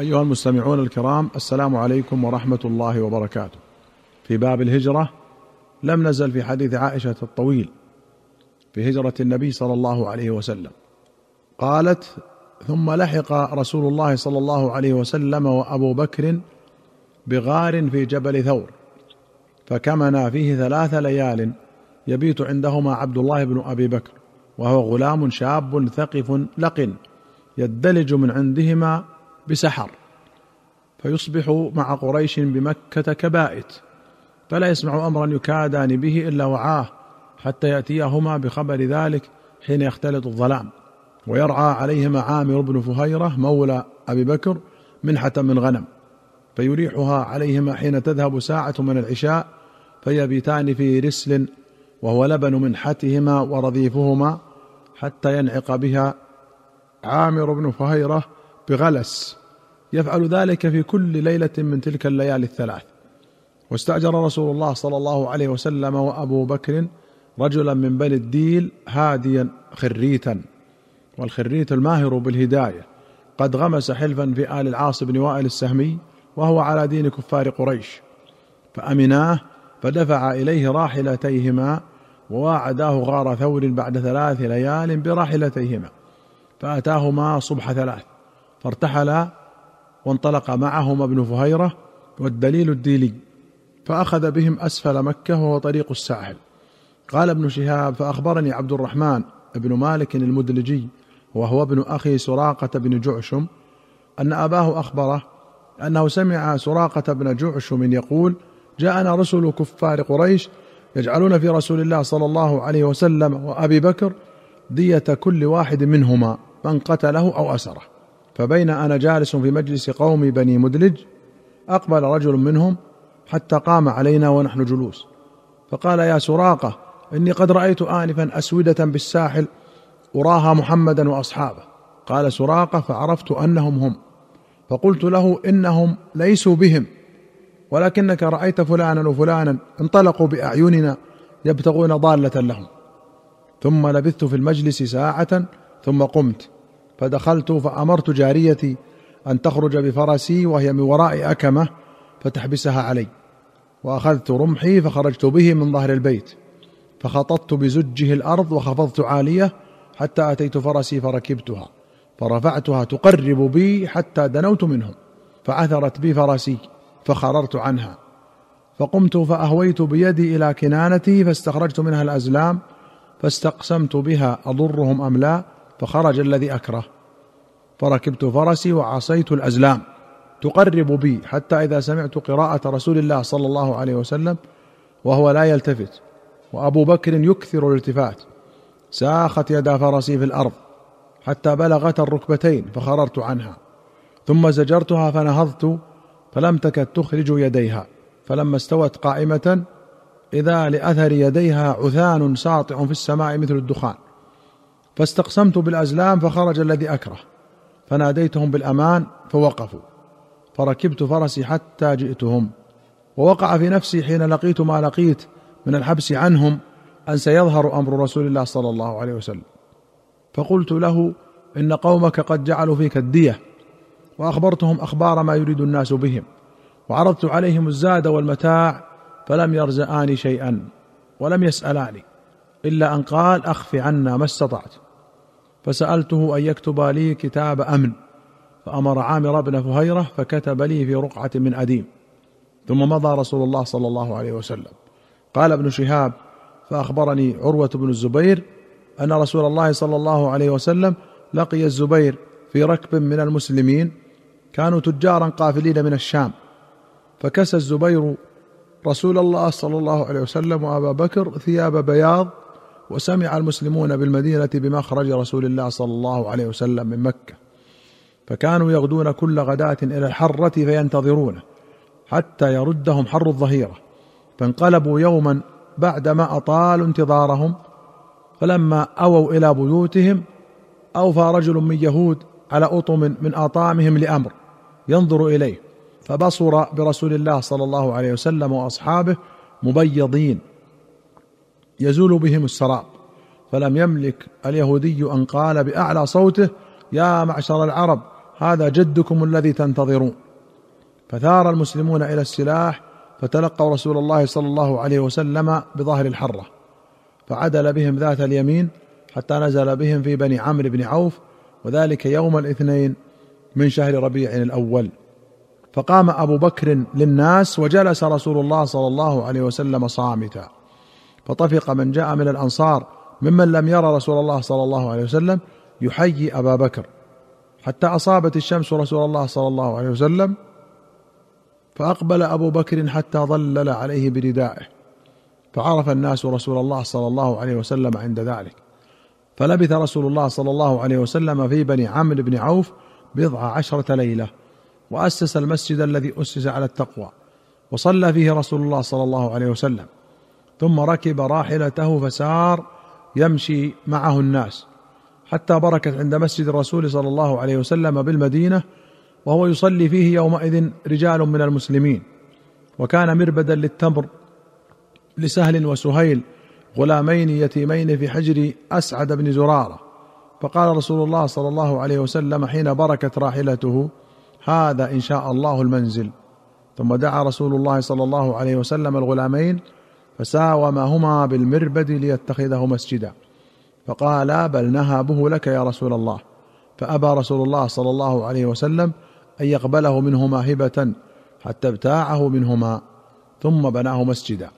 أيها المستمعون الكرام السلام عليكم ورحمة الله وبركاته. في باب الهجرة لم نزل في حديث عائشة الطويل في هجرة النبي صلى الله عليه وسلم. قالت: ثم لحق رسول الله صلى الله عليه وسلم وأبو بكر بغار في جبل ثور فكمنا فيه ثلاث ليال يبيت عندهما عبد الله بن أبي بكر وهو غلام شاب ثقف لق يدلج من عندهما بسحر فيصبح مع قريش بمكة كبائت فلا يسمع أمرا يكادان به إلا وعاه حتى يأتيهما بخبر ذلك حين يختلط الظلام. ويرعى عليهما عامر بن فهيرة مولى أبي بكر منحة من غنم فيريحها عليهما حين تذهب ساعة من العشاء فيبيتان في رسل وهو لبن منحتهما ورذيفهما حتى ينعق بها عامر بن فهيرة بغلس يفعل ذلك في كل ليلة من تلك الليالي الثلاث. واستأجر رسول الله صلى الله عليه وسلم وأبو بكر رجلا من بني الديل هاديا خريتا. والخريت الماهر بالهداية. قد غمس حلفا في آل العاص بن وائل السهمي وهو على دين كفار قريش. فأمناه فدفع إليه راحلتيهما وواعداه غار ثور بعد ثلاث ليال براحلتيهما. فأتاهما صبح ثلاث. فارتحلا وانطلق معهما ابن فهيرة والدليل الديلي فأخذ بهم أسفل مكة وهو طريق الساحل. قال ابن شهاب فأخبرني عبد الرحمن بن مالك المدلجي وهو ابن أخي سراقة بن جعشم أن أباه أخبره أنه سمع سراقة بن جعشم يقول جاءنا رسل كفار قريش يجعلون في رسول الله صلى الله عليه وسلم وأبي بكر دية كل واحد منهما من قتله أو أسره. فبين أنا جالس في مجلس قوم بني مدلج أقبل رجل منهم حتى قام علينا ونحن جلوس. فقال يا سراقة إني قد رأيت انفا أسودة بالساحل أراها محمدا وأصحابه. قال سراقة فعرفت أنهم هم. فقلت له إنهم ليسوا بهم ولكنك رأيت فلانا وفلانا انطلقوا بأعيننا يبتغون ضالة لهم. ثم لبثت في المجلس ساعة ثم قمت. فدخلت فأمرت جاريتي أن تخرج بفرسي وهي من وراء أكمة فتحبسها علي. وأخذت رمحي فخرجت به من ظهر البيت. فخططت بزجه الأرض وخفضت عالية حتى أتيت فرسي فركبتها. فرفعتها تقرب بي حتى دنوت منهم. فعثرت بي فرسي فخررت عنها. فقمت فأهويت بيدي إلى كنانتي فاستخرجت منها الأزلام فاستقسمت بها أضرهم أم لا. فخرج الذي أكره. فركبت فرسي وعصيت الأزلام. تقرب بي حتى إذا سمعت قراءة رسول الله صلى الله عليه وسلم وهو لا يلتفت. وأبو بكر يكثر الالتفات. ساخت يدا فرسي في الأرض حتى بلغت الركبتين فخررت عنها. ثم زجرتها فنهضت فلم تكد تخرج يديها. فلما استوت قائمة إذا لأثر يديها عثان ساطع في السماء مثل الدخان. فاستقسمت بالأزلام فخرج الذي أكره. فناديتهم بالأمان فوقفوا. فركبت فرسي حتى جئتهم. ووقع في نفسي حين لقيت ما لقيت من الحبس عنهم أن سيظهر أمر رسول الله صلى الله عليه وسلم. فقلت له إن قومك قد جعلوا فيك الدية. وأخبرتهم أخبار ما يريد الناس بهم. وعرضت عليهم الزاد والمتاع فلم يرزآني شيئا ولم يسألاني إلا أن قال أخف عنا ما استطعت. فسألته أن يكتب لي كتاب أمن فأمر عامر بن فهيرة فكتب لي في رقعة من أديم. ثم مضى رسول الله صلى الله عليه وسلم. قال ابن شهاب فأخبرني عروة بن الزبير أن رسول الله صلى الله عليه وسلم لقي الزبير في ركب من المسلمين كانوا تجارا قافلين من الشام. فكسى الزبير رسول الله صلى الله عليه وسلم وأبا بكر ثياب بياض وسمع المسلمون بالمدينة بمخرج رسول الله صلى الله عليه وسلم من مكة. فكانوا يغدون كل غداة إلى الحرة فينتظرونه حتى يردهم حر الظهيرة. فانقلبوا يوما بعدما أطالوا انتظارهم فلما أووا إلى بيوتهم أوفى رجل من يهود على أطم من اطامهم لأمر ينظر إليه فبصر برسول الله صلى الله عليه وسلم وأصحابه مبيضين. يزول بهم السراب. فلم يملك اليهودي أن قال بأعلى صوته يا معشر العرب هذا جدكم الذي تنتظرون. فثار المسلمون إلى السلاح فتلقوا رسول الله صلى الله عليه وسلم بظهر الحرة. فعدل بهم ذات اليمين حتى نزل بهم في بني عمرو بن عوف وذلك يوم الاثنين من شهر ربيع الأول. فقام أبو بكر للناس وجلس رسول الله صلى الله عليه وسلم صامتا. فطفق من جاء من الأنصار ممن لم يرى رسول الله صلى الله عليه وسلم يحيي أبا بكر. حتى أصابت الشمس رسول الله صلى الله عليه وسلم فأقبل أبو بكر حتى ظلل عليه بردائه فعرف الناس رسول الله صلى الله عليه وسلم عند ذلك. فلبث رسول الله صلى الله عليه وسلم في بني عمرو بن عوف بضع عشرة ليلة وأسس المسجد الذي أسس على التقوى وصلى فيه رسول الله صلى الله عليه وسلم. ثم ركب راحلته فسار يمشي معه الناس حتى بركت عند مسجد الرسول صلى الله عليه وسلم بالمدينة وهو يصلي فيه يومئذ رجال من المسلمين. وكان مربدا للتمر لسهل وسهيل غلامين يتيمين في حجر أسعد بن زرارة. فقال رسول الله صلى الله عليه وسلم حين بركت راحلته هذا إن شاء الله المنزل. ثم دعا رسول الله صلى الله عليه وسلم الغلامين فساومهما بالمربد ليتخذه مسجدا. فقال بل نهابه لك يا رسول الله. فأبى رسول الله صلى الله عليه وسلم أن يقبله منهما هبة حتى ابتاعه منهما ثم بناه مسجدا.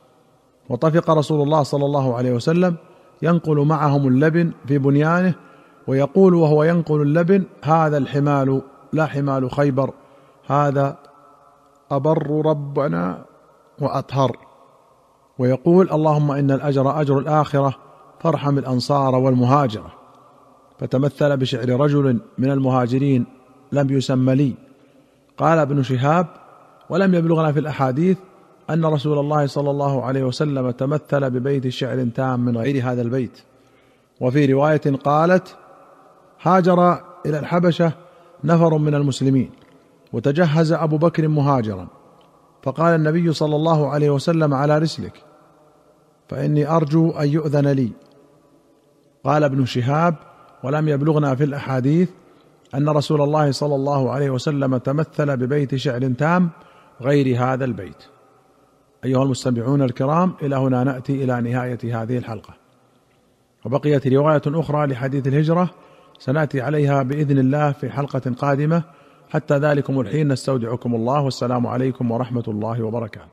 وطفق رسول الله صلى الله عليه وسلم ينقل معهم اللبن في بنيانه ويقول وهو ينقل اللبن هذا الحمال لا حمال خيبر هذا أبر ربنا وأطهر. ويقول اللهم إن الأجر أجر الآخرة فارحم الأنصار والمهاجرة. فتمثل بشعر رجل من المهاجرين لم يسم لي. قال ابن شهاب ولم يبلغنا في الأحاديث أن رسول الله صلى الله عليه وسلم تمثل ببيت شعر تام من غير هذا البيت. وفي رواية قالت هاجر إلى الحبشة نفر من المسلمين وتجهز أبو بكر مهاجرا. فقال النبي صلى الله عليه وسلم على رسلك فإني أرجو أن يؤذن لي. قال ابن شهاب ولم يبلغنا في الأحاديث أن رسول الله صلى الله عليه وسلم تمثل ببيت شعر تام غير هذا البيت. أيها المستمعون الكرام إلى هنا نأتي إلى نهاية هذه الحلقة. وبقيت رواية أخرى لحديث الهجرة سنأتي عليها بإذن الله في حلقة قادمة. حتى ذلكم الحين نستودعكم الله والسلام عليكم ورحمة الله وبركاته.